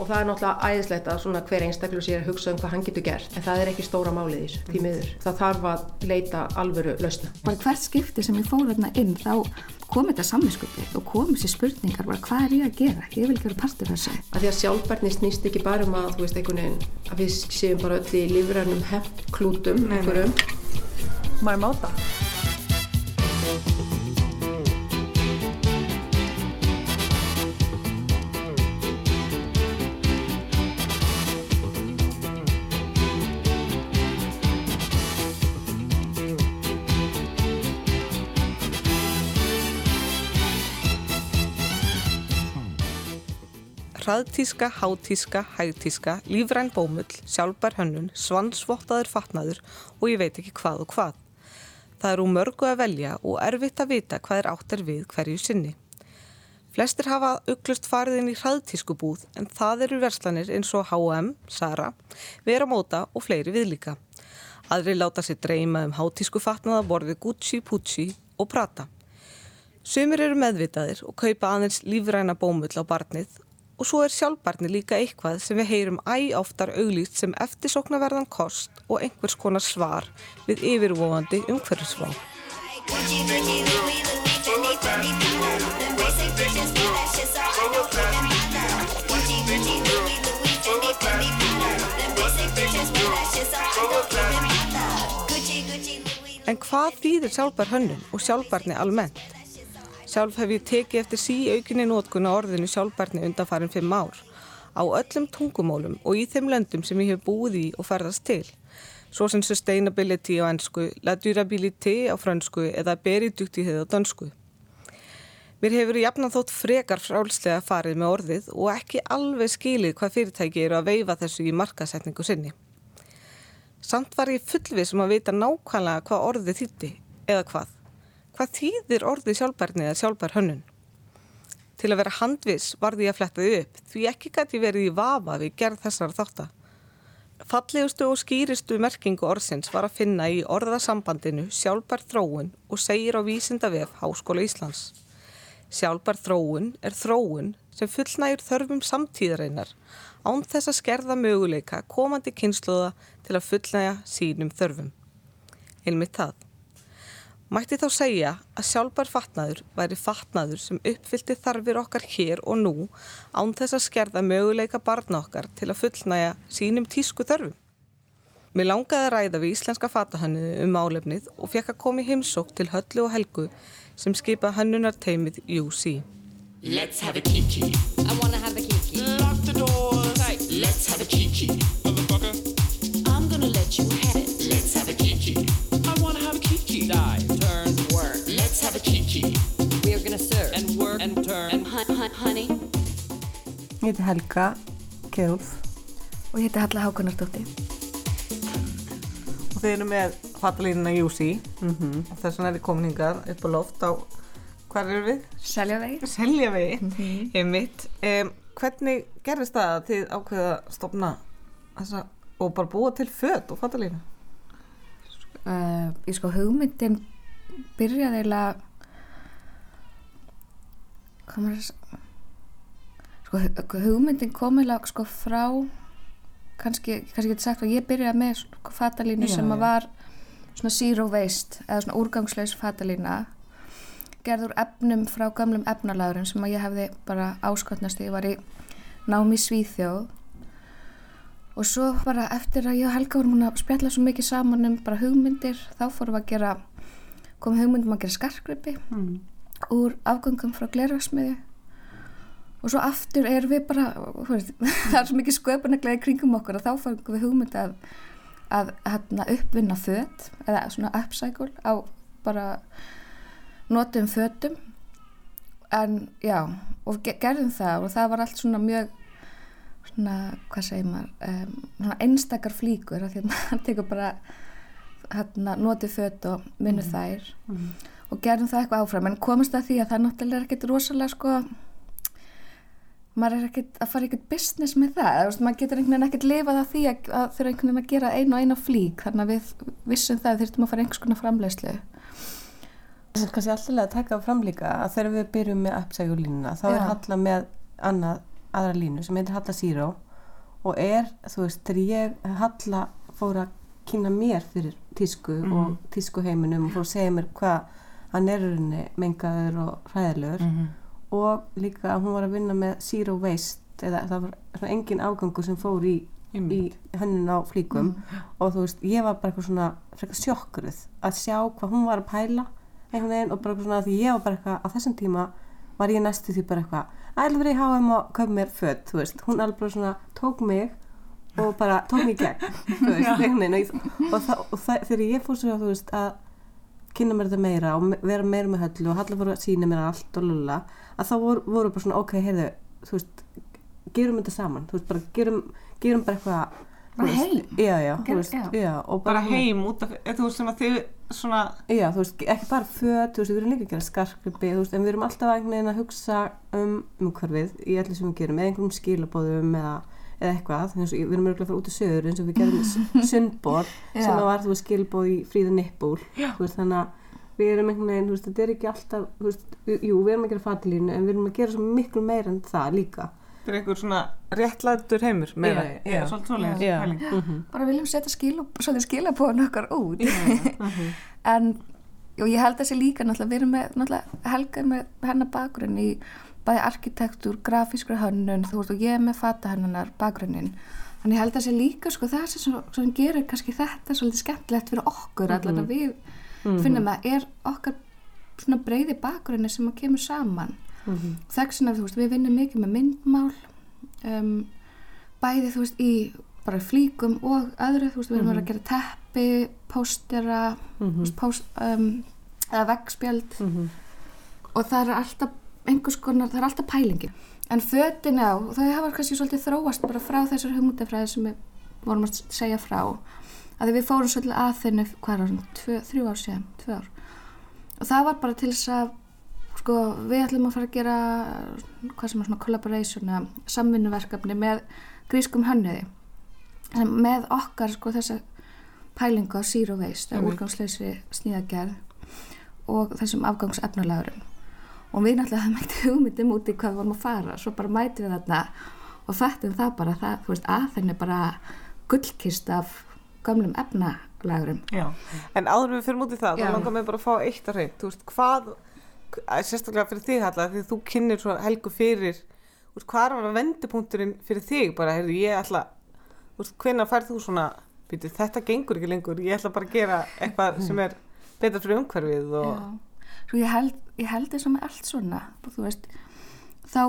og það er náttúrulega æðislegt að svona hver einstaklu sér að hugsa um hvað hann getur gert en það er ekki stóra málið í þessu, því miður. Það þarf að leita alvöru lausna. Bara hvert skipti sem ég fór þarna inn þá kom þetta samvinskupi og kom þessi spurningar bara hvað er ég að gera? Ég vil vera partur þessu. Að því að sjálfbærni snýst ekki bara um að þú veist einhvern veginn að við séum bara öll í lífrænum hemmklútum einhverjum. Maður máta hraðtíska, hátíska, hægtíska, lífræn bómull, sjálfbær hönnun, svansvottaður fatnaður og ég veit ekki hvað og hvað. Það er úr mörgu að velja og erfitt að vita hvað er áttar við hverju sinni. Flestir hafa auklust farið inn í hraðtískubúð en það eru verslanir eins og H&M, Zara, Vera Móta og fleiri viðlíka. Aðri láta sér dreyma um hátískufatnaða borði Gucci, Pucci og Prata. Sumir eru meðvitaðir og kaupa aðeins lífræna bómull á barnið og svo er sjálfbarni líka eitthvað sem við heyrum æg oftar auglýst sem eftirsoknaverðan kost og einhvers konar svar við yfirvóandi umhverfisvá. En hvað þýðir sjálfbar hönnun og sjálfbarni almennt? Sjálf hef ég tekið eftir sí aukinni nótkuna orðinu sjálfbærni undanfarin fimm ár á öllum tungumólum og í þeim löndum sem ég hef búið í og ferðast til. Svo sem sustainability á ennsku, la durability á fransku eða beriduktíðið á dansku. Mér hefur jafnan þótt frekar frálslega farið með orðið og ekki alveg skilið hvað fyrirtæki eru að veifa þessu í markasetningu sinni. Samt var ég fullvið sem að vita nákvæmlega hvað orðið þýtti eða hvað. Hvað þýðir orðið sjálfbærni eða sjálfbær hönnun? Til að vera handvis varði ég að fletta þið upp því ekki gæti verið í vafa við gerð þessar þáttar. Fallegustu og skýristu merkingu orðsins var að finna í orðasambandinu sjálfbær þróun og segir á vísindavef Háskóla Íslands. Sjálfbær þróun er þróun sem fullnægur þörfum samtíðareinar án þess að skerða möguleika komandi kynsluða til að fullnæga sínum þörfum. Einmitt það. Mætti þá segja að sjálfbær fatnaður væri fatnaður sem uppfyldi þarfir okkar hér og nú án þess að skerða möguleika barna okkar til að fullnæja sínum tísku þörfum. Mér langaði að ræða við íslenska fatahönnu um álefnið og fekk að koma í heimsók til Höllu og Helgu sem skipa hönnunarteimið UC. Let's have a kiki. I wanna have a kiki. Lock the doors. Let's have a kiki. Motherfucker. I'm gonna let you have Ég heiti Helga Kjölf og ég heiti Halla Hákonardóttir. Og þeir eru með fatalínuna Júsi mm -hmm. og þess vegna er þið komin hingar upp á loft á, hvað eru við? Seljavegi. Seljavegi, mm -hmm. ég mitt. Um, hvernig gerðist það að þið ákveða að stopna þessa og bara búa til född og fatalínu? Uh, ég sko hugmyndin byrjaði eiginlega hvað maður sko hugmyndin komiðlega sko frá kannski, kannski getur sagt að ég byrjaði með sko fatalínu já, sem að var svona zero waste eða svona úrgangslaus fatalína gerður efnum frá gamlum efnalæðurum sem að ég hefði bara áskotnast ég var í námi Svíþjóð. Og svo bara eftir að ég og Helga vorum að spjalla svo mikið saman um bara hugmyndir þá fórum við að gera kom hugmyndum að gera skarkgripi mm. úr afgangum frá glervarsmiði og svo aftur er við bara veist, það er svo mikið sköpunaglega kringum okkur og þá fangum við hugmynd að, að hérna, uppvinna född eða svona upcycle á bara notum föddum en já og gerðum það og það var allt svona mjög svona hvað segir maður um, svona einstakar flíkur að því að maður tekur bara hérna, notið fött og vinnu mm. þær mm. og gerum það eitthvað áfram en komast að því að það náttúrulega er ekkert rosalega sko maður er ekkert að fara ekkert business með það veist, maður getur einhvern veginn ekkert lifað að því að, að þurfa einhvern veginn að gera einu og einu flík þannig að við vissum það þurftum að fara einhvers konar framlegslu Það er kannski alltaf að taka fram líka að þegar við byrjum með appsægjulínuna þá Já. er halla með annað aðra línu sem heitir Halla Zero og er, þú veist, þegar ég Halla fór að kynna mér fyrir tísku Mhm. og tísku heiminum og fór að segja mér hvað hann er mengaður og hræðilegur Mhm. Og líka að hún var að vinna með zero waste eða það var engin afgangur sem fór í, í hönnun á flíkum. Og þú veist, ég var bara eitthvað svona sjokkruð að sjá hvað hún var að pæla einhvern veginn og bara svona því ég var bara eitthvað á þessum tíma var ég næstu því bara eitthvað í HM og köp mér född þú veist, hún alveg bara svona tók mig og bara tók mig gegn þú veist, einhvern veginn. Og, og, og það, þegar ég fór svo þú veist að kynna mér þetta meira og vera meira með höllu og Halla fór að sína mér allt og lulla að þá voru, voru bara svona ok, heyrðu þú veist, gerum þetta saman þú veist, bara gerum, gerum bara eitthvað Bara heim. já, já, þú Gerum- veist, já. bara svona- heim út af, þú veist sem að þið svona, Já, þú veist, ekki bara föt, þú veist, við erum líka að gera skarkripi, þú veist, en við erum alltaf að hugsa um umhverfið í allir sem við gerum, eða einhverjum skilabóðum eða, eða eitthvað, eins og við erum örgulega að fara út í sögur eins og við gerum sundbóð sem að var, þú veist, skilabóð í fríða nippúl, þú veist, þannig að við erum einhvern veginn, þú veist, þetta er ekki alltaf, þú veist, við- jú, við erum að gera fatilínu, en við erum að gera svo miklu meira en það líka. þetta er einhver svona réttlætur heimur meira, Já, já, svolítið svolítið Já. pæling. Mhm. bara viljum setja skilabóðan okkar út en og ég held að þessi líka náttúrulega við erum með náttúrulega helga með hennar bakgrunn í bæði arkitektur, grafískra hönnun þú veist og ég með fata hennar bakgrunnin þannig held að þessi líka sko það sem, sem gerir kannski þetta svolítið skemmtilegt fyrir okkur allan að við finnum að er okkar svona breyði bakgrunni sem að kemur saman. Þess vegna þú veist við vinnum mikið með myndmál um, bæði þú veist í bara flíkum og öðru þú veist við erum að gera teppi, póstera veist, póst, um, eða veggspjöld og það er alltaf einhvers konar, það er alltaf pælingin. En fötin á, þau hafa kannski svolítið þróast bara frá þessar hugmyndafræði sem við vorum að segja frá. Að við fórum svolítið að þennu hvað er það, þrjú ár síðan, tvö ár. Og það var bara til þess að sko, við ætlum að fara að gera hvað sem er svona collaboration samvinnuverkefni með grískum hönnuði. En með okkar sko þessa pælingu á zero waste Mhm. úrgangsleysi sníðagerð og þessum afgangsefnulegurum og við náttúrulega hafum ekkert hugmyndum út í hvað við vorum að fara svo bara mætum við þarna og fættum það bara það, þú veist, að þenni bara gullkist af gamlum efnalagurum Já. En áður við fyrir út í það, Já. þá langar mig bara að fá eitt að reynd, þú veist, hvað, að sérstaklega fyrir þig Halla, því þú kynir svo helgu fyrir, þú veist, hvað var vendipunkturinn fyrir þig bara, heyrðu, ég ætla, þú veist, hvenær færð þú svona, býtu, þetta gengur ekki lengur, ég ætla bara að gera eitthvað sem er betra fyrir umhverfið og, Já. Svo ég held, ég held þess að með allt svona, þú veist, þá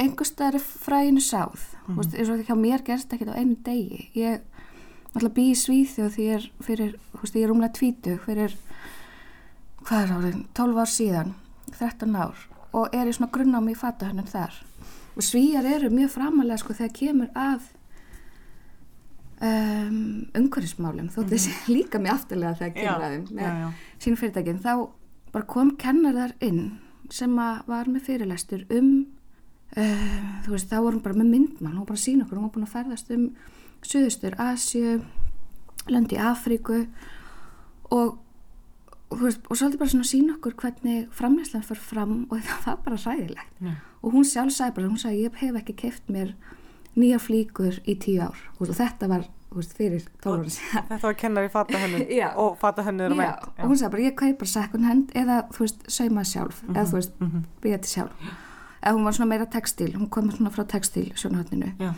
einhvers staðar er fræinu sáð, þú veist, eins og því hjá mér gerst ekkert á einu degi. Ég alltaf bý í Svíþjóð því ég er fyrir, þú veist, ég er umlega tvítu fyrir, hvað er árið, 12 ár síðan, 13 ár og er í svona grunnámi í fatahönnum þar. Og svíjar eru mjög framalega sko þegar kemur að um, umhverfismálum, þótt þessi líka mjög afturlega þegar kemur að þeim með já, já. sín fyrirtækin, þá bara kom kennar þar inn sem var með fyrirlestur um uh, þú veist, þá vorum bara með myndmann var bara sína okkur, hún var búin að ferðast um Suðustur, Asju lönd í Afríku og og, veist, og svolítið bara svona að sína okkur hvernig framleyslan fyrir fram og það var bara ræðilegt Já. og hún sjálf sagði bara, hún sagði ég hef ekki keift mér nýja flíkur í tíu ár og þetta var veist, fyrir 12 ára síðan þetta var kennar í fatahönnun Já. og fatahönnur og Já, vend. og hún sagði bara ég kaupar second hand eða þú veist sauma sjálf eða þú veist mhm. byrja til sjálf eða hún var svona meira textil, hún kom svona frá textil sjónhaldinu Já.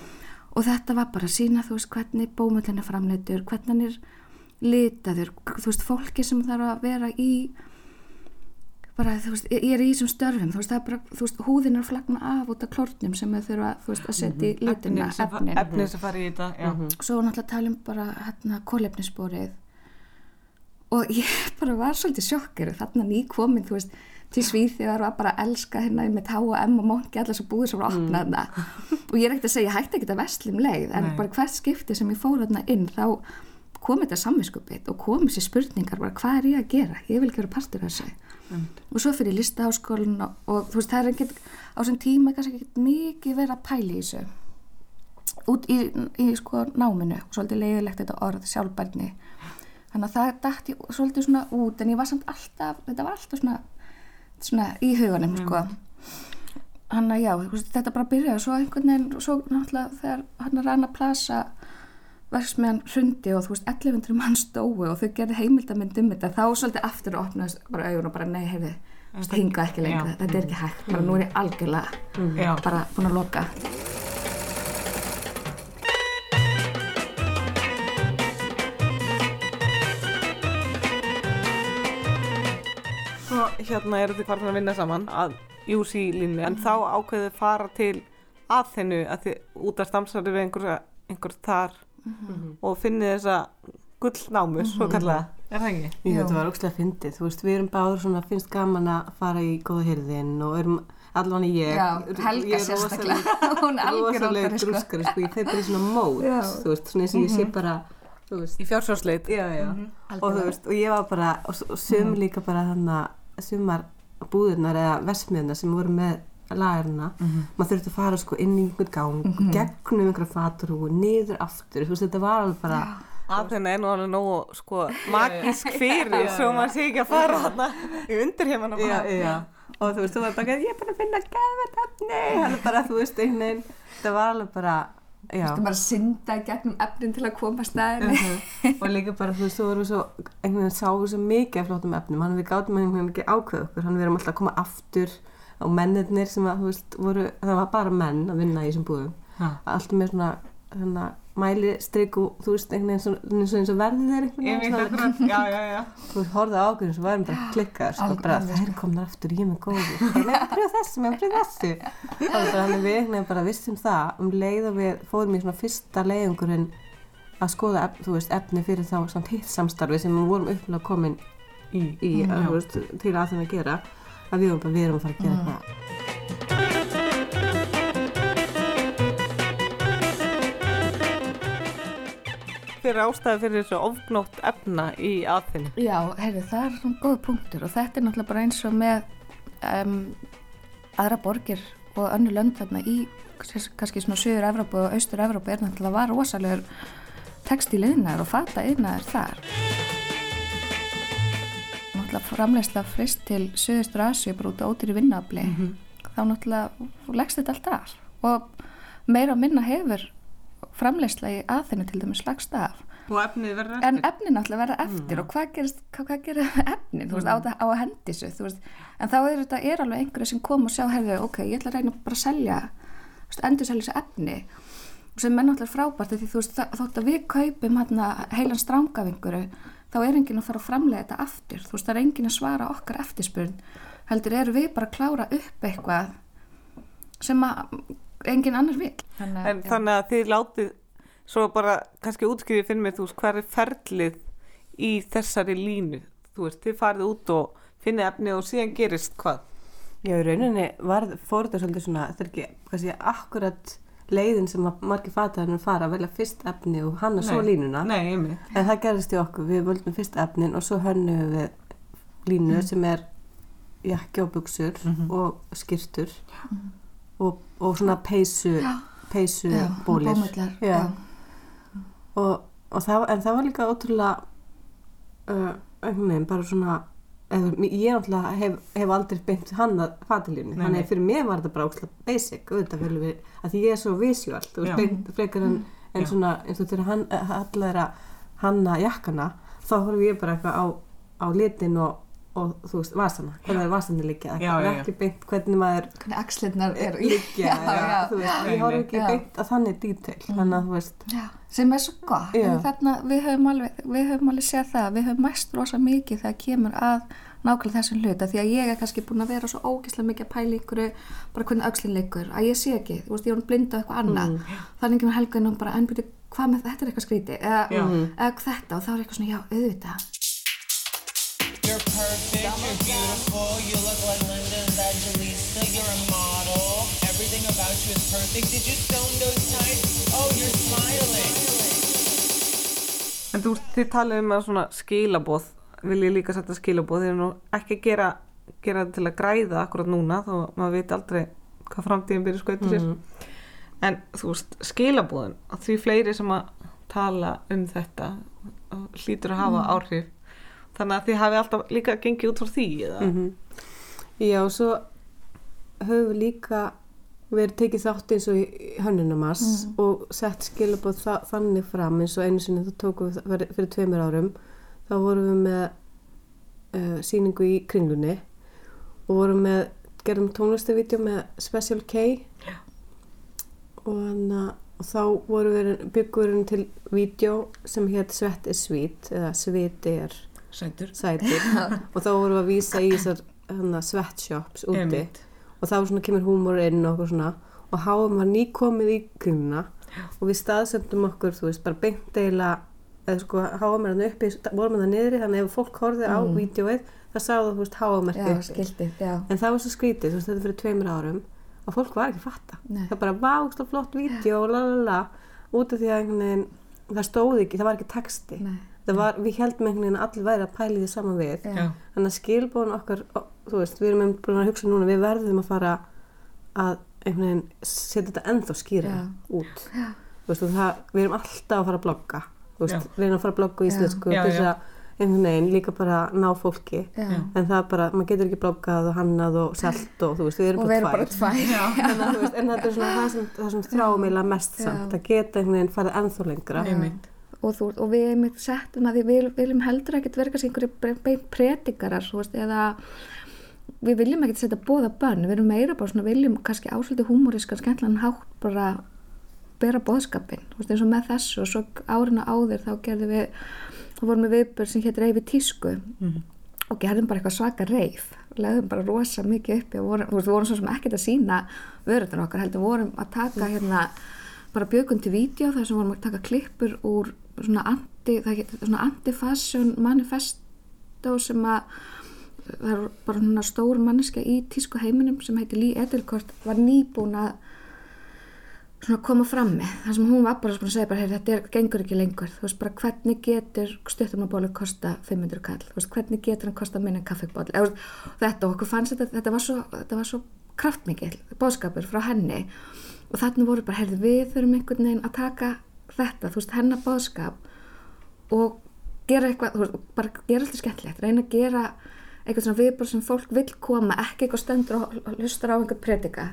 og þetta var bara að sína þú veist hvernig bómullin er framleitur hvernig hann er litaður þú veist fólki sem þarf að vera í bara þú veist ég er í þessum störfum þú veist það er bara þú veist húðin er að flagna af út af klórnum sem þau þurfa þú veist að setja í litina Efnin sem, efnin. sem fari í þetta, já. svo var náttúrulega að tala um bara hérna kólefnissporið og ég bara var svolítið sjokkir þarna ný komin, þú veist til Svíþjóðar var bara að elska hérna með H&M og Monki, allar svo búið sem var opnað þarna. Og ég er ekkert að segja, hætti ekkert að vestlum leið en Nei. bara hvert skipti sem ég fór þarna inn þá kom þetta samvinskupið og kom þessi spurningar bara hvað er ég að gera, ég vil ekki vera partur af þessu. Og svo fyrir lista áskólinn og, og þú veist það er ekkert á þessum tíma kannski ekkert mikið verið að pæla í þessu. Út í, í sko náminu og svolítið leiðilegt þetta orð sjálfbærni. Þannig að það dætti svolítið svona út en ég var samt alltaf þetta var alltaf svona, svona í huganum sko. Hann að já, þetta bara byrjaði svo einhvern veginn, svo náttúrulega þegar hann að rana plasa verksmiðan hrundi og þú veist 1100 mann stói og þau gerði heimildamind um þetta þá svolítið aftur opnaðist bara augun og bara nei, heyrði, veist, hinga ekki lengra þetta er ekki hægt, bara nú er ég algjörlega Já. bara búin að loka. Svo hérna eru þið farin að vinna saman að UC línu en þá ákveðu fara til að þið út að stamsari við einhver, einhver þar og finnið þessa gullnámu, svo kallaða. Er það ekki? Jú, þetta var ógslag fyndið, þú veist, við erum báður svona, finnst gaman að fara í góða hyrðin og erum allan ég. Já, ég Helga er sérstaklega. Hún er algjör rosaleg óttari, sko. grúskari, sko, ég bara í svona mót, Já. þú veist, svona eins og ég sé bara, þú veist, Í fjársjóðsleit. já, já, og þú veist, og ég var bara, og, og sum líka bara þannig að sumar búðirnar eða versmiðnar sem voru með lagarna, maður þurfti að fara sko inn í einhvern gang, gegnum einhverja faturhúi, niður aftur, þú veist, þetta var alveg bara, Aðþennu er nú alveg nógu, sko, magísk fyrir svo maður sé ekki að fara þarna í undirheimana já, bara. já, og þú veist, þú var bara, ég er bara að finna gæðvert efni, hann er bara, þú veist, veginn, þetta var alveg bara, já. Þú bara að synda í gegnum efnin til að koma staðinni. Og líka bara þú veist, þú vorum svo einhvern veginn sáum svo mikið af flottum efnum. Hann við gátum einhvern veginn ekki ákveð okkur. Hann við erum alltaf að koma aftur og mennirnir sem að, veist, voru það var bara menn að vinna í þessum búðum. Ha. alltaf með svona, svona mæli strik og þú veist, eins og eins og verðið þeir Ég veit akkurat, já, já, já. þú horfðu á okkur eins og værum bara klikkað sko, bara, alveg, þær komnar aftur, ég er með góðu. Ég að að pröfa þessu og það er bara hann við einhvern veginn bara vissum það. Um leið og við fórum í svona fyrsta leiðungurinn að skoða þú veist, efni fyrir þá samt hitt samstarfi sem við vorum upplega komin í, í að, þú veist, til að þeim að gera að við bara, við erum að fara að gera það Hver er ástæði fyrir þessu ofgnótt efna í aðþennu? Já, heyrðu, það er svona góð punktur og þetta er náttúrulega bara eins og með um, aðra borgir og önnu lönd þarna í kannski svona söður Evrópu og austur Evrópu er náttúrulega var rosalegur textíliðnaður og fata yðnaður þar. Náttúrulega framlegslega frist til söðustur Asju bara út á ódýri vinnafli þá náttúrulega leggst þetta allt af. Og meira og minna hefur framlegsla í aðþennu til dæmis lagst af. Og efnið verður en efnin náttúrulega verða eftir. Og hvað gerist, hvað, hvað gerir efnin, þú veist, á, það- á að hendi veist, en þá er þetta er alveg einhverju sem kom og sjá, hefðu, ok, ég ætla að reyna bara að selja, endur selja þessu efni sem er náttúrulega frábært af því þú veist, þó- þótt að við kaupum hérna heilan strangafinguru, þá er enginn að fara að framlega þetta aftur, þú veist, það er enginn að svara okkar eftirspurn, heldur eru við bara að klára upp eitthvað sem að enginn annar vil. Þannig, En þannig að þið látið svo bara kannski útskriðið fyrir mig, þú veist, hvað er ferlið í þessari línu? Þú veist, þið farið út og finnið efni og síðan gerist hvað? Já, í rauninni var, fór þetta svolítið svona, þetta er ekki, sé, akkurat leiðin sem margir fataðarinn fara að velja fyrst efni og hanna svo línuna. Nei. En það gerðist í okkur, við völdum fyrst efnin og svo hönnum við línu sem er jakki og buksur og skýrtur og, og svona peysu, peysu já, bólir. Og, og það, en það var líka ótrúlega, uh, bara svona, ég náttúrulega hef, hef aldrei beint hannað fatalínu, Nei, þannig að fyrir mér var þetta bara ótrúlega basic, auðvitað fyrir við, að því ég er svo visual, þú Já. veist, beint frekar en, en svona, eins og þegar hann, allar er að hanna jakkana, þá horfum ég bara eitthvað á, á litin og, og þú veist, vasana, hvernig er já, já. ekki beint hvernig maður Hvernig axlirnar er Nei, ég horf ekki beint að þannig detail, þannig að sem er svo gott við höfum alveg við höfum alveg séð það, við höfum mæst rosa mikið þegar kemur að nákvæmlega þessum hluta því að ég er kannski búin að vera svo ógeðslega mikið að pæla ykkur bara hvernig öxlinn liggur, að ég sé ekki veist, ég er blind á eitthvað annað. Þannig kemur helgin og bara, en byrju, hvað með þetta er eitthvað skríti eða, eða þetta og þá er eitthvað svona, já, auðvitað You're perfect, you're beautiful, you look like Linda Evangelista, you're a model. Everything about you is perfect. Did you in those tights? Oh, you're smiling. En þú þið talið um að svona skilaboð, vil ég líka setja skilaboð, þið er nú ekki að gera, gera þetta til að græða akkurat núna, þó maður veit aldrei hvað framtíðin byrja skautu sér. En þú veist, skilabóðin, að því fleiri sem að tala um þetta hlýtur að hafa áhrif. Þannig að þið hafi alltaf líka gengið út frá því, eða? Já, og svo höfum við líka verið tekið þátt eins og í hönnunamars Mm. og sett skilabóð þa þannig fram eins og einu sinni þá tókum við fyrir- fyrir tveimur árum þá vorum við með uh, síningu í kringlunni og vorum með gerðum tónlistavídeó með Special K og, hana, og þá vorum við byggurinn til vídeo sem hétt Svett er svít eða Sviti er Sætur. sætir og þá vorum við að vísa í þessar hana, sweatshops úti Einmitt. og þá svona kemur húmor inn og svona og háum var nýkomið í kringuna og við staðsendum okkur, þú veist, bara beint eiginlega eða sko háum er hann uppi vorum við það niðri, þannig ef fólk horfið á mm. vídeoið, það sáðu þú veist háum er já, uppi já. en það var svo skrítið, þú veist, þetta fyrir tveimur árum og fólk var ekki að fatta Nei. það bara vágst og flott lalala út af því að það stóði ekki, það var ekki texti Nei. Það var, við heldum einhvern veginn að allir væri að pæli því saman við Já. þannig að skilbóðun okkar veist, við erum einmitt búin að hugsa núna við verðum að fara að einhvern veginn setja þetta ennþá skýra Já. út. Veist, og það, við erum alltaf að fara að blogga Já. reyna að fara að blogga í að einhvern veginn líka bara ná fólki. Já. en það er bara, maður getur ekki bloggað og hannað og selt og þú veist, við erum og við bara erum tvær. Bara tvær veist, en þetta er svona það sem, það sem þráum eiginlega mest Já. samt að geta einhvern veginn farið ennþá lengra. Einmitt. Og, þú, og við einmitt settum að því við viljum heldur ekkert vera kannski einhverju predikarar veist, eða við viljum ekkert setja bóða bönn við erum meira bara svona, viljum kannski ásöldi húmorískan skemmtlan hátt bara bera bóðskapin, veist, eins og með þessu. Og svo árina áður þá gerðum við þá vorum við viðbörn sem hétt reyfi tísku og gerðum bara eitthvað svaka reyf legðum bara rosa mikið uppi og vorum, veist, vorum svo sem ekkert að sína vörðun okkar heldur vorum að taka hérna bara bjögum til vídeo þar sem vorum að taka klippur úr svona anti, það hét- svona anti-fashion manifesto sem að það er bara svona stór manneska í tísku heiminum sem heitir Lee Edelkort var nýbúin að svona koma fram með. Þar sem hún var bara svona að segja bara "Heyrðu, þetta er, gengur ekki lengur. Þú veist bara hvernig getur stuttumabólu kosta 500 kall, þú veist hvernig getur hann kosta minna kaffibólu þetta og okkur fannst þetta, þetta var svo, þetta var svo kraftmikið, bóðskapur frá henni. Og þannig voru bara, heyrðu við þurfum einhvern veginn að taka þetta, þú veist hennar bóðskap og gera eitthvað, þú veist, bara gera alltaf skemmtilegt, reyna að gera eitthvað svona viðbúr sem fólk vil koma, ekki eitthvað stendur og hlustar á einhvern predika.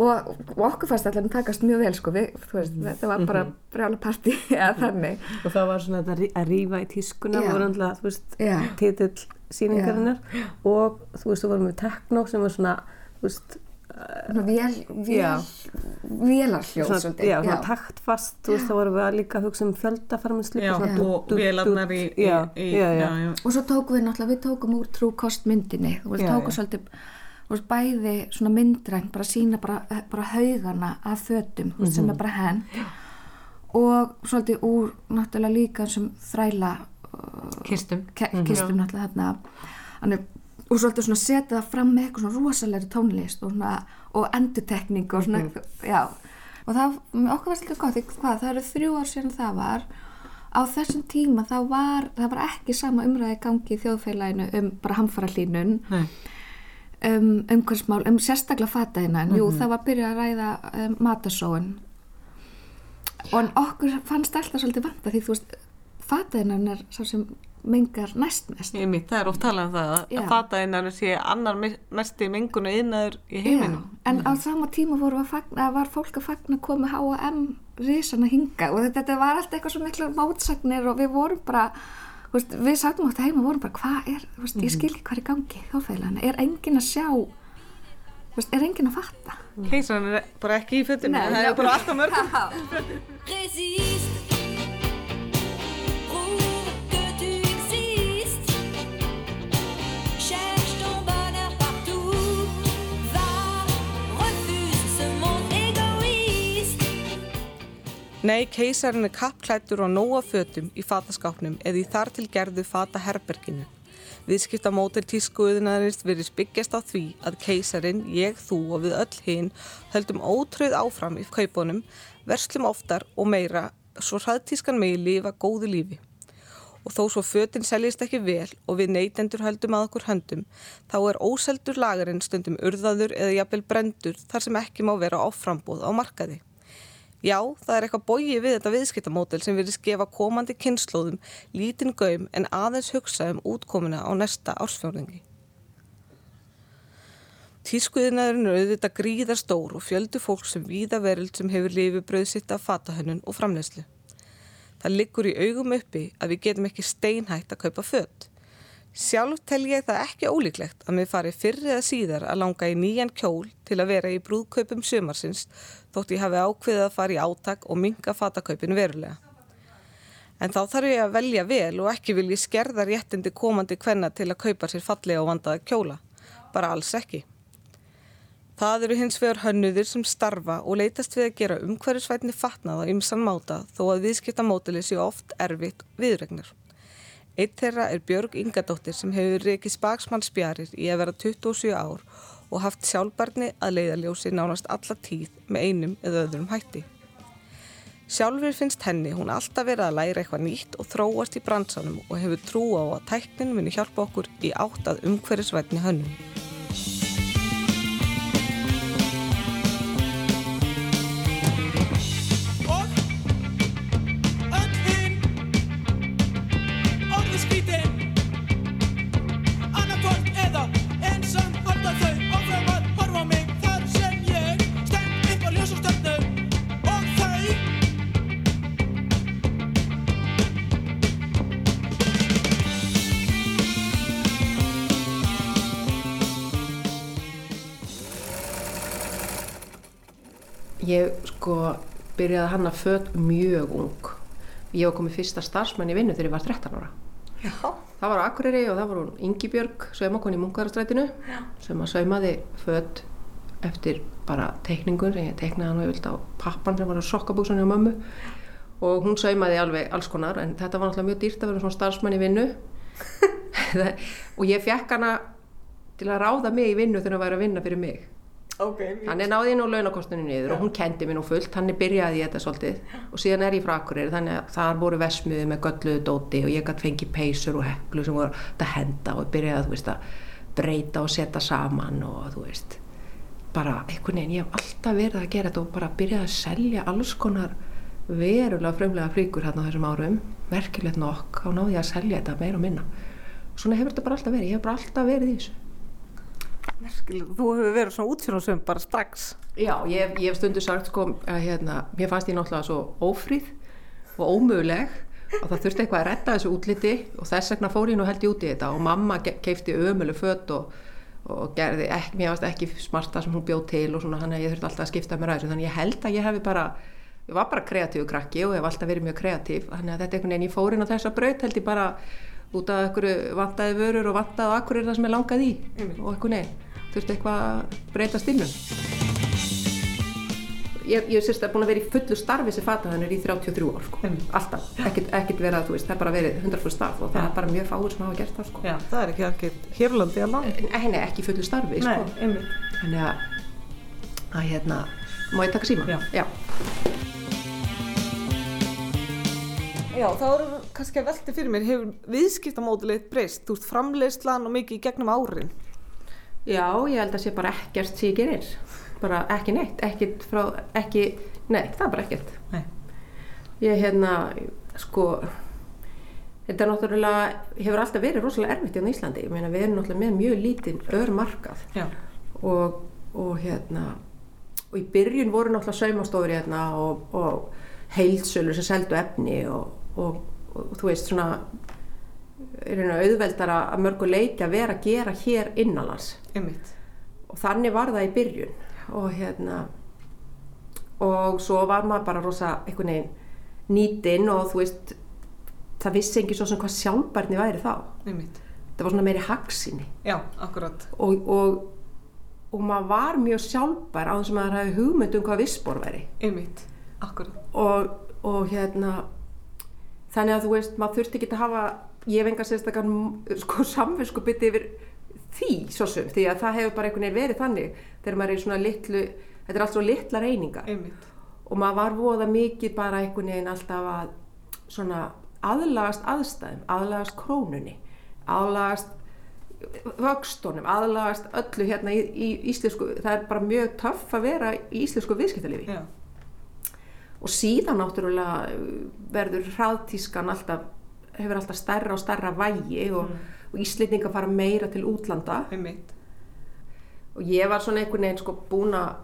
Og, og okkur fannst allir að takast mjög vel sko, við, þú veist, þetta var bara brjála partí eða þannig. Og það var svona að að rífa í tískuna voru alltaf, þú veist, titill síningarinnar og þú veist, þú vorum við tekno sem var svona, þú veist Vélarhljóð svona, taktfast, þá vorum við að líka að hugsa um fjöldafarminslu og vélarnar í, í, já, í, já, já, já. og svo tókum við náttúrulega, við tókum úr trú kostmyndinni, þú veist, Já, tókum svolítið þú veist, bæði svona myndræn bara sína bara, bara haugana af fötum, þú veist, sem er bara henn og svolítið úr náttúrulega líka sem þræla Kistum. ke- kistum náttúrulega þarna. Þannig, og svolítið svona setja það fram með eitthvað svona rosalegri tónlist og, svona, og endutekning og svona, já. Og það, okkur var svolítið gott, hvað, það eru þrjú ár síðan það var. Á þessum tíma þá var, það var ekki sama umræði gangi í þjóðfélaginu um bara hamfara hlínun um umhverfsmál, um sérstaklega fataðinnan, jú það var að byrja að ræða um, matasóun og okkur fannst alltaf svolítið vanta því þú veist, fataðinnan er svo sem mengar næstmest Ég mitt, það er oft talað um það að- að fataðinnar sé annar me- mesti menguna innaður í heiminum. Já, en á sama tíma voru að fagna, var fólk að fagna að koma H&M risana hinga og þetta, þetta var alltaf eitthvað svo miklu mótsagnir og við vorum bara veist, við sátum átt heima og vorum bara hvað er, veist, ég skil ekki hvað er í gangi þjóðfélaginu, er enginn að sjá veist, er enginn að fatta? Keisarinn er bara ekki í Nei, það er bara alltaf mörgum. Nei, keisarinn er kappklættur og nóa fötum í fataskápnum eða í þar til gerðu fataherberginu. Viðskipta mótel tískuðinarins virðist byggjast á því að keisarinn, ég, þú og við öll hinn höldum ótröð áfram í kaupunum, verslum oftar og meira svo hraðtískan megi lifa góðu lífi. Og þó svo fötin seljist ekki vel og við neytendur höldum að okkur höndum, þá er óseldur lagarinn stundum urðaður eða jafnvel brendur þar sem ekki má vera áframbóð á markaði. Já, það er eitthvað bóið við þetta viðskiptamódel sem virðist gefa komandi kynnslóðum lítinn gaum en aðeins hugsa um útkomuna á næsta ársfjörðingi. Tískuðinaðurinn er auðvitað gríðar stór og fjöldu fólk sem víða veröld sem hefur lifið bröð sitt af fatahönnun og framleyslu. Það liggur í augum uppi að við getum ekki steinhætt að kaupa fött. Sjálf tel ég það ekki ólíklegt að mér fari fyrr eða síðar að langa í nýjan kjól til að vera í brúðkaupum sumarsins þótt ég hafi ákveðið að fara í átak og minga fatakaupin verulega. En þá þarf ég að velja vel og ekki vil ég skerða réttindi komandi kvenna til að kaupa sér fallega og vandaða kjóla. Bara alls ekki. Það eru hins vegar hönnuðir sem starfa og leitast við að gera umhverfisvætni fatnað á ymsan máta þó að viðskiptamótili séu oft erfitt viðregnar. Eitt þeirra er Björg Ingadóttir sem hefur reikið spaksmannsbjarir í að vera 27 ár og haft sjálfbarni að leiðaljósi nánast alla tíð með einum eða öðrum hætti. Sjálfur finnst henni hún alltaf verið að læra eitthvað nýtt og þróast í bransanum og hefur trú á að tæknin muni hjálpa okkur í átt að umhverfisvætni hönnum. Byrjaði að hanna föt mjög ung. Ég var komið fyrsta starfsmann í vinnu þegar ég var 13 ára. Já. Það var á Akureyri og það var hún Ingibjörg, saumakon í Munkarastrætinu sem að saumaði föt eftir bara teikningun sem ég teiknaði hann og ég vildi á pappan sem var á sokkabúsunni á mömmu og hún saumaði alveg alls konar en þetta var náttúrulega mjög dýrt að vera svona starfsmann í vinnu og ég fekk hana til að ráða mig í vinnu þegar hún væri að vinna fyrir mig Ok, Hann er náði nú launakostunni niður og hún kendi mér nú fullt, hann er byrjaði í þetta svolítið. Og síðan er ég frá Akureyri þannig að þar voru vesmiði með gölluðu dóti og ég gætt fengið peysur og heklu sem voru að henda og byrjaði þú veist að breyta og setja saman og þú veist bara einhvern veginn, ég hef alltaf verið að gera þetta og bara byrjaði að selja alls konar verulega frumlega flíkur hérna á þessum árum, merkilegt nokk. Og náði ég að selja þetta meira og minna. Svona hefur þetta bara alltaf verið, ég hef bara alltaf verið í þessu merkilegt. Þú hefur verið svona útfjóðsum bara strax. Já, ég, ég hef stundu sagt sko að hérna, mér fannst ég náttúrulega svo ófríð og ómöguleg og það þurfti eitthvað að redda þessu útliti og þess vegna fór ég nú held ég út í þetta og mamma keipti ömölu fött og, og gerði ekki, mér fannst ekki smarta sem hún bjóð til og svona þannig að ég þurfti alltaf að skipta mér að þessu þannig ég held að ég hefði bara ég var bara kreatífu krakki og hef alltaf verið mjög kreatív þannig að þetta einhvern veginn ég fór inn á þessa braut held ég bara út af einhverju vantaði vörur og vantaði akkur er það sem ég langaði í og einhvern veginn þurfti eitthvað að breyta stílnum ég, ég sérst að búin að vera í fullu starfi sem fatahannur í 33 ár sko. alltaf, ekkert, ekkert verið að þú veist það er bara verið 100% starf og það er bara mjög fáir sem hafa gert það sko. Já, það er ekki alveg hérlandi að landa. Nei, nei, ekki í fullu starfi sko. einmitt. þannig að, að hérna, má ég taka síma? Já. Já. Já, þá eru kannski að velta fyrir mér, hefur viðskiptamódulegt breyst, þú veist, framleiðslan og mikið í gegnum árin? Já, ég held að sé bara ekkert sem ég gerir. Bara ekki neitt, ekkert frá ekki, nei, það er bara ekkert. Nei. ég hérna, sko þetta er náttúrulega hefur alltaf verið rosalega erfitt hérna í Íslandi. Ég meina við erum náttúrulega með mjög lítinn örmarkað og, og hérna og í byrjun voru náttúrulega saumastofur hérna og, og heilsölur sem seldu efni og, og, og þú veist svona er hérna auðveldara að mörgu leiti að vera að gera hér innanlands Einmitt. og þannig var það í byrjun og hérna og svo var maður bara rosa einhvern veginn nýtinn og þú veist það vissi ekki svo sem hvað sjálfbærni væri þá Einmitt. það var svona meiri hagsinni Já, akkurat. og, og, og maður var mjög sjálfbær á þess að maður hafi hugmynd um hvað vissbor væri Einmitt. Akkurat. og, og hérna þannig að þú veist, maður þurfti ekki að hafa ég hef enga sérstakar sko, samvinsku bytti yfir því svo sem, því að það hefur bara einhvern veginn verið þannig þegar maður er í svona litlu þetta er allt svo litla reyningar Einmitt. og maður var voða mikið bara einhvern veginn alltaf að svona aðlagast aðstæðum, aðlagast krónunni aðlagast vöxtunum, aðlagast öllu hérna í, í íslensku, það er bara mjög töff að vera í íslensku viðskiptalifi Já. Og síðan náttúrulega uh, verður hraðtískan alltaf hefur alltaf stærra og stærra vægi og, og íslendinga fara meira til útlanda Einmitt. og ég var svona einhvern veginn sko búin að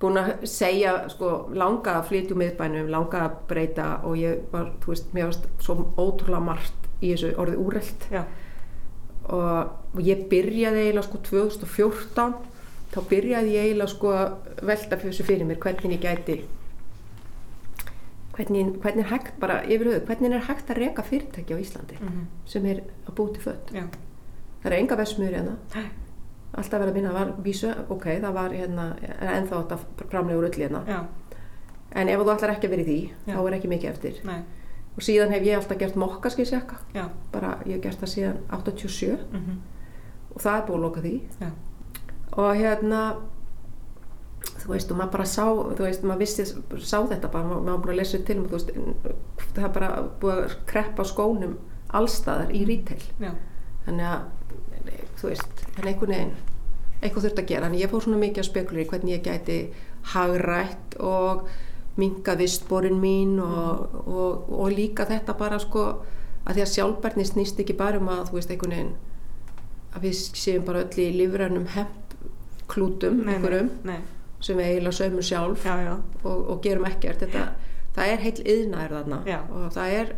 búin að segja sko langa að flytja um miðbænum, langa að breyta og ég var, þú veist, mér varst svo ótrúlega margt í þessu orðið Já. og, og ég byrjaði eiginlega sko 2014 þá byrjaði ég eiginlega sko að velta fyrir þessu fyrir mér hvernig ég gæti hvernig, hvernig er hægt bara yfir höfuð, hvernig er hægt að reka fyrirtæki á Íslandi sem er að búa til fött Já. það er enga versmiður hérna alltaf verið að vinna, það var vísu, ok, það var hérna, ennþá þetta framlega úr öll hérna Já. en ef þú ætlar ekki að í því, Já. þá er ekki mikið eftir Nei. og síðan hef ég alltaf gert mokkaskisjakka Já. bara, ég hef gert það síðan 87 Mhm. og það er búið að loka því Já. og hérna þú veist, og maður bara sá þú veist, maður vissi, sá þetta bara maður var búin að lesa til um, þú veist, það er bara búið að kreppa skónum allstaðar í Já. þannig að, þú veist en einhvern veginn, eitthvað þurft að gera þannig ég fór svona mikið að spekulera í hvernig ég gæti hagrætt og minga vistborin mín og, og, og líka þetta bara sko að því að sjálfbærni snýst ekki bara um að þú veist einhvern veginn að við séum bara öll í lífrænum hemp klútum Nei, nei, einhverjum nei. Sem við eiginlega saumum sjálf Já, já. Og, og gerum ekkert þetta, það er heil yðnaður þarna Já. og það er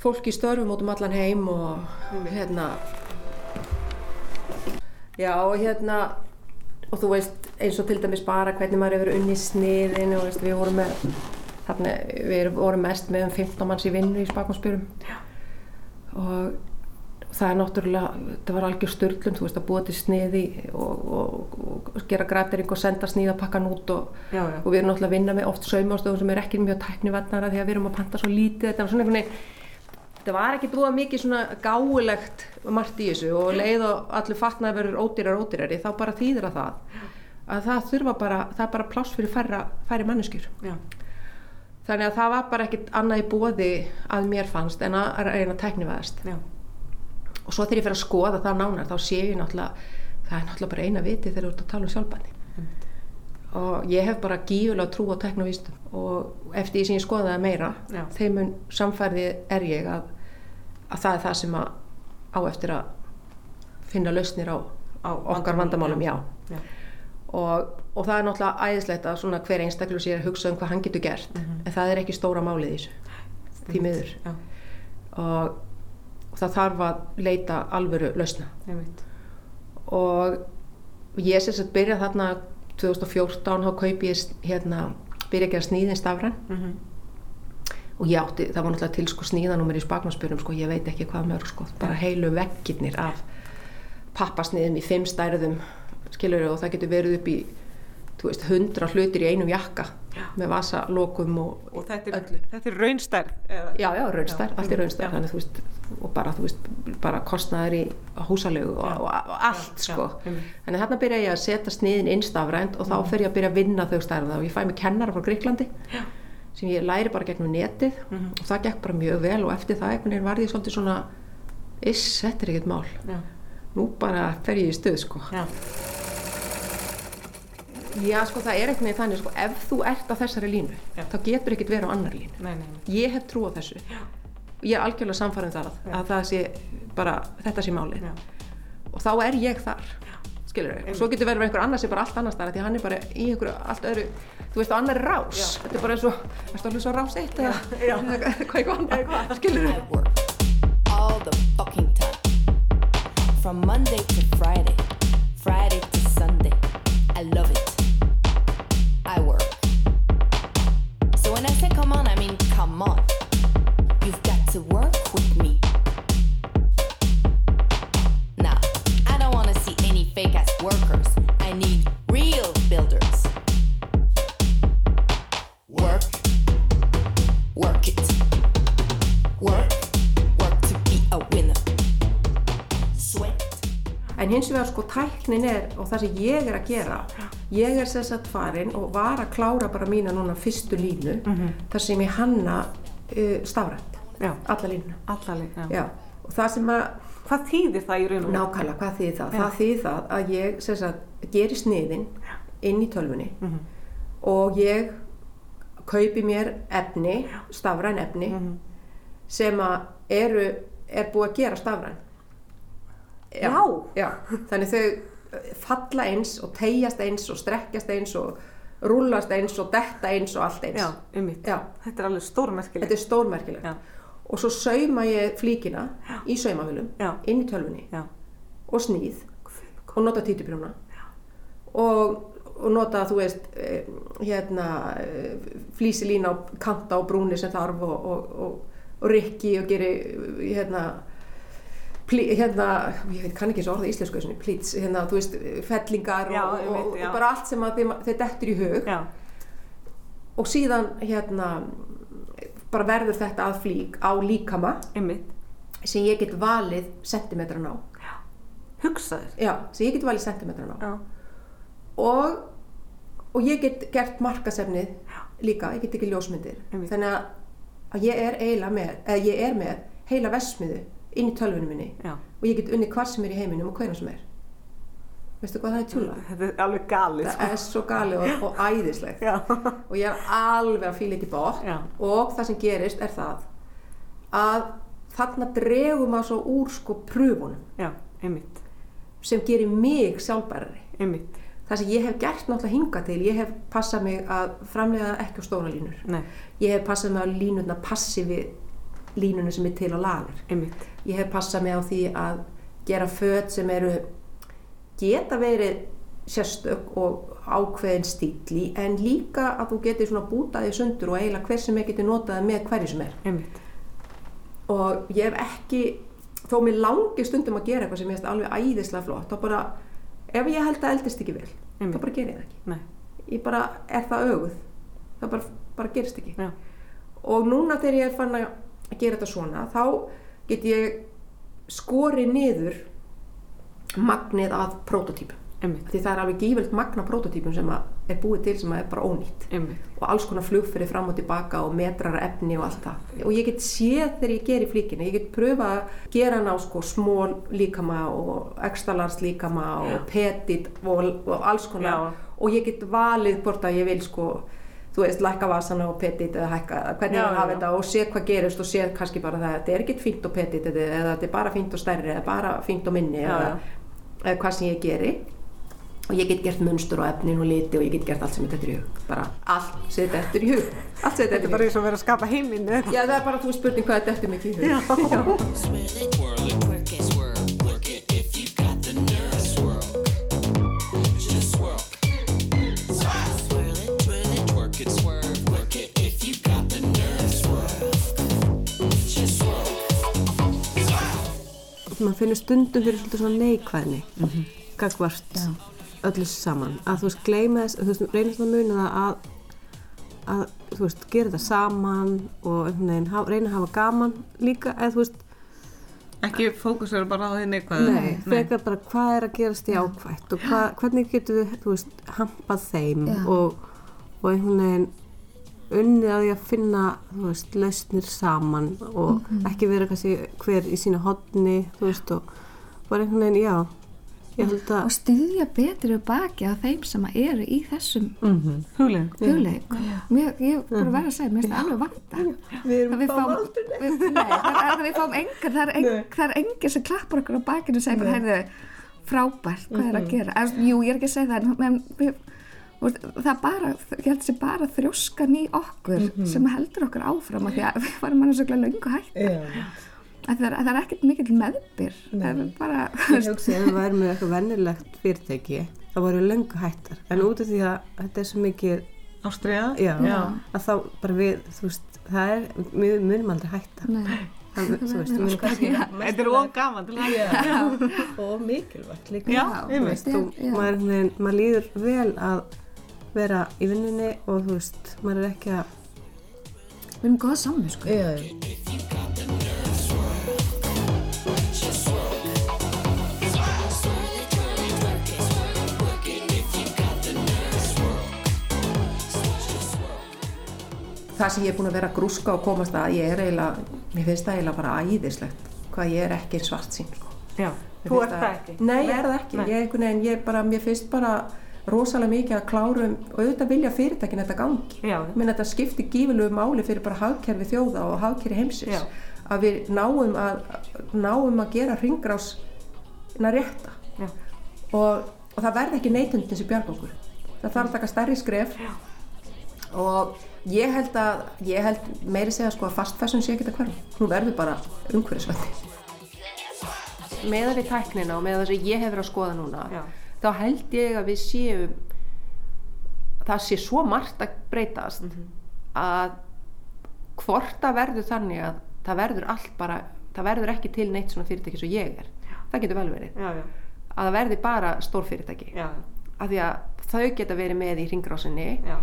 fólk í störfum út um allan heim og hérna já og hérna og þú veist eins og til dæmis bara hvernig maður hefur unni sniðin og veist, við vorum með þarna, við vorum mest með um 15 manns í vinnu í spakmansbyrjum og það er náttúrulega, það var algjör störlun þú veist að búa til sniði og, og, og gera grætering og senda sníðapakkan út og, Já, já. og við erum náttúrulega að vinna með oft saumástöðum sem er ekki mjög tæknivennara því að við erum að panta svo lítið þetta var svona einhvern veginn þetta var ekki búið mikið svona gáulegt margt í þessu og leið og allir fatnaði verður ódýrar ódýrari þá bara þýðir að það að það þurfa bara, það er bara pláss fyrir færra, færri manneskjur Já. þannig að það var bara ekkit annað í bóði að mér fannst en að reyna að tæknivæðast Já. Og svo þegar ég fer að skoða það nánar þá sé ég náttúrulega það er náttúrulega bara eina viti þegar þú ert að tala um sjálfbæni og ég hef bara gífulega trú á teknovístum og eftir því sem ég skoðaði meira Já. þeim mun samfærði er ég að, að það er það sem að á eftir að finna lausnir á, á okkar vandamálum, já, Já. Og, og það er náttúrulega æðislegt að svona hver einstaklega sér að hugsa um hvað hann getur gert en það er ekki stóra málið í þessu. Því miður. Og það þarf að leita alvöru lausna Einmitt. og ég sem sagt byrja þarna 2014 þá kaupi ég hérna byrja að gera sníðin stafran Mhm. og ég átti, það var náttúrulega til sko sníðanúmer í spagnarsbyrjum sko, ég veit ekki hvað mörg sko, bara heilu veggirnir af pappasniðum í fimm stærðum skilur og það getur verið upp í veist, hundra hlutir í einum jakka með vasalokum og, Og þetta er, þetta er raunstærð. Eða? Já, já, raunstær, allt er Já. raunstær þannig veist, og bara, veist, bara kostnaður í húsalegu og, og, og allt, Já, sko. já. Þannig þarna byrja ég að setja sniðin innstafrænt og þá fer ég að byrja að vinna þau stærða og ég fæ mig kennara frá Gríklandi já. sem ég læri bara gegnum netið og það gekk bara mjög vel og eftir það einhvern veginn varði ég svolítið svona iss, þetta er ekkert mál. Já. Nú bara fer ég í stuð, sko. Já. Já, sko, það er einhvern veginn þannig, sko, ef þú ert á þessari línu, Já. þá getur ekkert verið á annar línu. Nei, nei, nei. Ég hef trú á þessu. Ég er algjörlega samfærið þar að, að það sé bara, þetta sé málið. Já. Og þá er ég þar, skilur við. Og svo getur verið einhver annars sem bara allt annars þar, af því hann er bara í einhverju allt öðru, þú veist, á annari rás. Þetta er bara eins og, erstu að hlusta á rás eitt eða hvað eitthvað annað, skilur við. I work all fake ass workers. I need real builders. Work, work it. Work, work to be a winner. Sweat. En hins vegar sko tæknin er og það sem ég er að gera ég er sem sagt farin og var að klára bara mína núna fyrstu línu þar sem ég hanna uh, stafrænt, Já. alla. Já, og það sem að Hvað þýðir það í raun og nákvæmlega, hvað þýðir það? Það þýðir það að ég sem sagt geri sniðin inn í tölvunni og ég kaupi mér efni, stafræn efni sem að eru, er búið að gera stafræn Já. já, þannig þau eh, falla eins og tegjast eins og strekkjast eins og rúllast eins og detta eins og allt eins Já, einmitt. Já. Þetta er alveg stórmerkilegt. þetta er stórmerkilegt Já. Og svo sauma ég flíkina í saumavölum Já. inn í tölvunni Já. og snýð og nota títuprjóna og, og nota þú veist eh, hérna eh, flísilína og kanta og brúni sem þarf og, og, og, og rikki og geri hérna Plí, hérna, ég veit, kann ekki svo orða í íslensku þessunni, plíts, hérna, þú veist, fellingar Já, og, já. og bara allt sem þeir dettur í hug Já, og síðan, hérna, bara verður þetta að flík á líkama einmitt. sem ég get valið sentimetran á. Hugsaður. Já, sem ég get valið sentimetran á. Já. Og, og ég get gert markasefnið líka, ég get ekki ljósmyndir. Einmitt. Þannig að, ég er með, ég er með heila vesmiðu inn í tölvunum minni Já. og ég get unni hvað sem er í heiminum og hvernig sem er. Veistu hvað það er tjúla? Þetta er alveg galið, sko. Það er svo galið og, og æðislegt. Já. og ég er alveg að þetta í bótt Já. og það sem gerist er það að þarna dregum að svo úr sko pröfunum Já, einmitt. sem gerir mig sjálfbærari Einmitt. það sem ég hef gert náttúrulega hinga til ég hef passað mig að framlega ekki á stóra línur Nei, ég hef passað mig á línuna passi við línuna sem er til á lager einmitt. ég hef passað mig á því að gera föt sem eru geta verið sérstök og ákveðin stíli en líka að þú getur svona bútaði sundur og eiginlega hver sem er getur notaði með hverju sem er Einmitt. og ég hef ekki þó mér langi stundum að gera eitthvað sem ég veist alveg æðislega flott þá bara, ef ég held að eldist ekki vel Einmitt. þá bara ger ég það ekki Nei, ég bara er það öguð það bara, bara gerist ekki já. og núna þegar ég er fann að gera þetta svona þá get ég skorið niður magnið að prototípum því það er alveg gífjöld magna prototípum sem er búið til sem er bara ónýtt Einmitt. og alls konar flugfyrir fram og tilbaka og metrar af efni og allt það og ég get séð þegar ég ger í flíkinu ég get pröfa að gera hann á sko smól líkama og large líkama og petit og, og alls konar Já. og ég get valið hvort að ég vil sko þú veist, lækka vasana og petit eða hækka, hvernig Já, vil hafa já. þetta og sé hvað gerist og sé kannski bara það að þetta er ekkert fínt og petit eða þetta er bara fínt og stærri eða bara fínt og minni Já, eða, já. Eða hvað sem ég geri og ég get gert munstur á efnin og liti og ég get gert allt sem þetta er í hug bara allt sem þetta er í hug allt sem þetta Þetta er er bara eins og verið að skapa heiminn. eða? Já, það er bara þú spurning hvað þetta er mikið í hug. Maður finnur stundum fyrir svona neikvæðni gagvart öllu saman. Að þú veist gleyma þess, þú veist reynir svona að muna það að að þú veist gera þetta saman og einhvern veginn reyna að hafa gaman líka eða þú veist Ekki fókusur bara á því neikvæðu. Nei, frekar bara hvað er að gerast í ákvætt og hvað, hvernig getum við, þú veist, hampað þeim Já. og, og einhvern veginn unnið að því að finna, þú veist, lausnir saman og ekki vera kannski hver í sínu hodni, þú veist, og bara einhvern veginn, já, að, og styðja betur við baki á þeim sem að eru í þessum Huglegin. hugleik. mér, ég bara verið að segja, mér finnst það alveg vanta. Við að við fáum við, nei, það er að við fáum engar það er, en, það er engin sem klappar okkur á bakinu og segir heyrðu, frábært hvað er að gera, en, jú, ég er ekki að segja það en, en við, og það bara ég held þessi bara þrjóskan í okkur sem heldur okkur áfram af því að við varum annars okkur löngu hætta að það er, að það er ekkert mikill meðbyr. Það bara, ég hugsi að við værum með eitthvað vennilegt fyrirtæki, það voru löngu hættar, en út af því að þetta er svo mikið, Ástriða. já, Já. að þá bara við, þú veist, það er, við munum aldrei það, við kannski Þetta er of gaman til að hætta. og mikilvægt líka. Já, þú einmitt. veist, þú, Já. maður, einhvern veginn- maður líður vel að vera í vinninni og þú veist, maður er ekki að við erum góða saman sko. Það sem ég er búin að vera grúska og komast að, ég er eiginlega, mér finnst það eiginlega bara æðislegt hvað ég er ekki svart sín, sko. Já. Þú ert það ekki? Nei, ég er það ekki. Nei. Ég er einhvern veginn, ég er bara, mér finnst bara rosalega mikið að klárum og auðvitað vilja fyrirtækin þetta gangi. Já. Meina þetta skiptir gífilegu máli fyrir bara hagkerfi þjóða og hagkerfi heimsins. Já. Að við náum að, náum að gera hringrás rétta. Já. Og og það verði ekki neytundin sem bjarga okkur það þarf að taka stærri skref og ég held að ég held meiri segja sko að fast fashion sé ekki að hverjum, hún verður bara umhverfisvætti með við tæknina og með það sem ég hefur að skoða núna Já. Þá held ég að við séum það sé svo margt að breytast að hvort það verður þannig að það verður allt bara það verður ekki til neitt svona fyrirtæki sem ég er. Það getur vel verið. Já, já, að það verði bara stór fyrirtæki. Já, af því að þau geta verið með í ringrásinni já,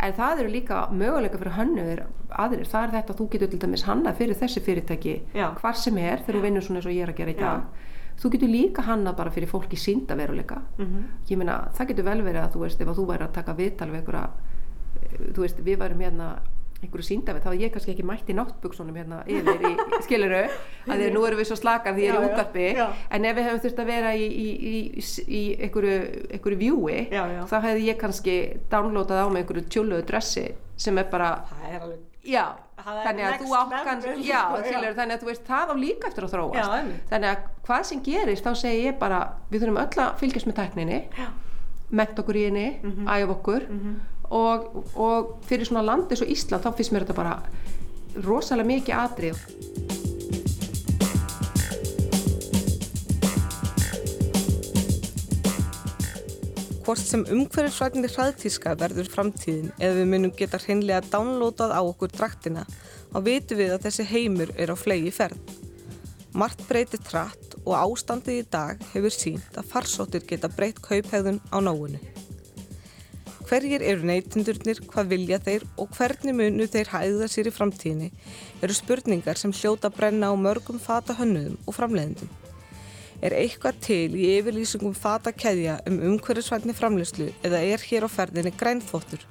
en það eru líka möguleika fyrir hönnuðir aðrir, það er þetta að þú getur til dæmis hanna fyrir þessi fyrirtæki Já. hvar sem er þegar þú vinnur svona eins og ég er að gera í Já. dag þú getur líka hannað bara fyrir fólki sínda veruleika Mhm. ég meina það getur vel verið að þú veist ef að þú væri að taka viðtal við einhverja eh, þú veist við værum hérna einhverju síndavið, þá er ég kannski ekki mætt í náttbuksunum hérna yfir í, skiluru að því að nú erum við svo slakar því ég er í útvarpi en ef við hefum þurft að vera í, í, í, í einhverju, einhverju vjúi Já, já. þá hefði ég kannski downloadað á mig einhverju tjúluðu dressi sem er bara það er alveg já, þannig að þú sko, já, já. skilur, þannig að þú veist það á líka eftir að þróast. Já, þannig að hvað sem gerist þá segi ég bara við þurfum öll að fylgjast með tækninni ment okkur í henni, Mhm. æfa okkur og, og fyrir svona landi svo Ísland þá finnst mér þetta bara rosalega mikið atrið Hvort sem umhverfisvætni hraðtíska verður framtíðin eða við munum geta hreinlega downloadað á okkur draktina og vitum við að þessi heimur er á flegi ferð. Margt breytir trætt og ástandið í dag hefur sínt að farsóttir geta breytt kauphegðun á nóinu. Hverjir eru neytendurnir, hvað vilja þeir og hvernig munu þeir hæða sér í framtíðinni eru spurningar sem hljóta brenna á mörgum fata hönnuðum og framleiðendum. Er eitthvað til í yfirlýsingum fata keðja um umhverfisvætni framleyslu eða er hér á ferðinni grænþóttur?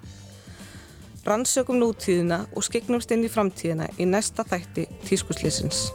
Rannsökum nútíðina og skiknumst inn í framtíðina í næsta þætti tískuslýsins.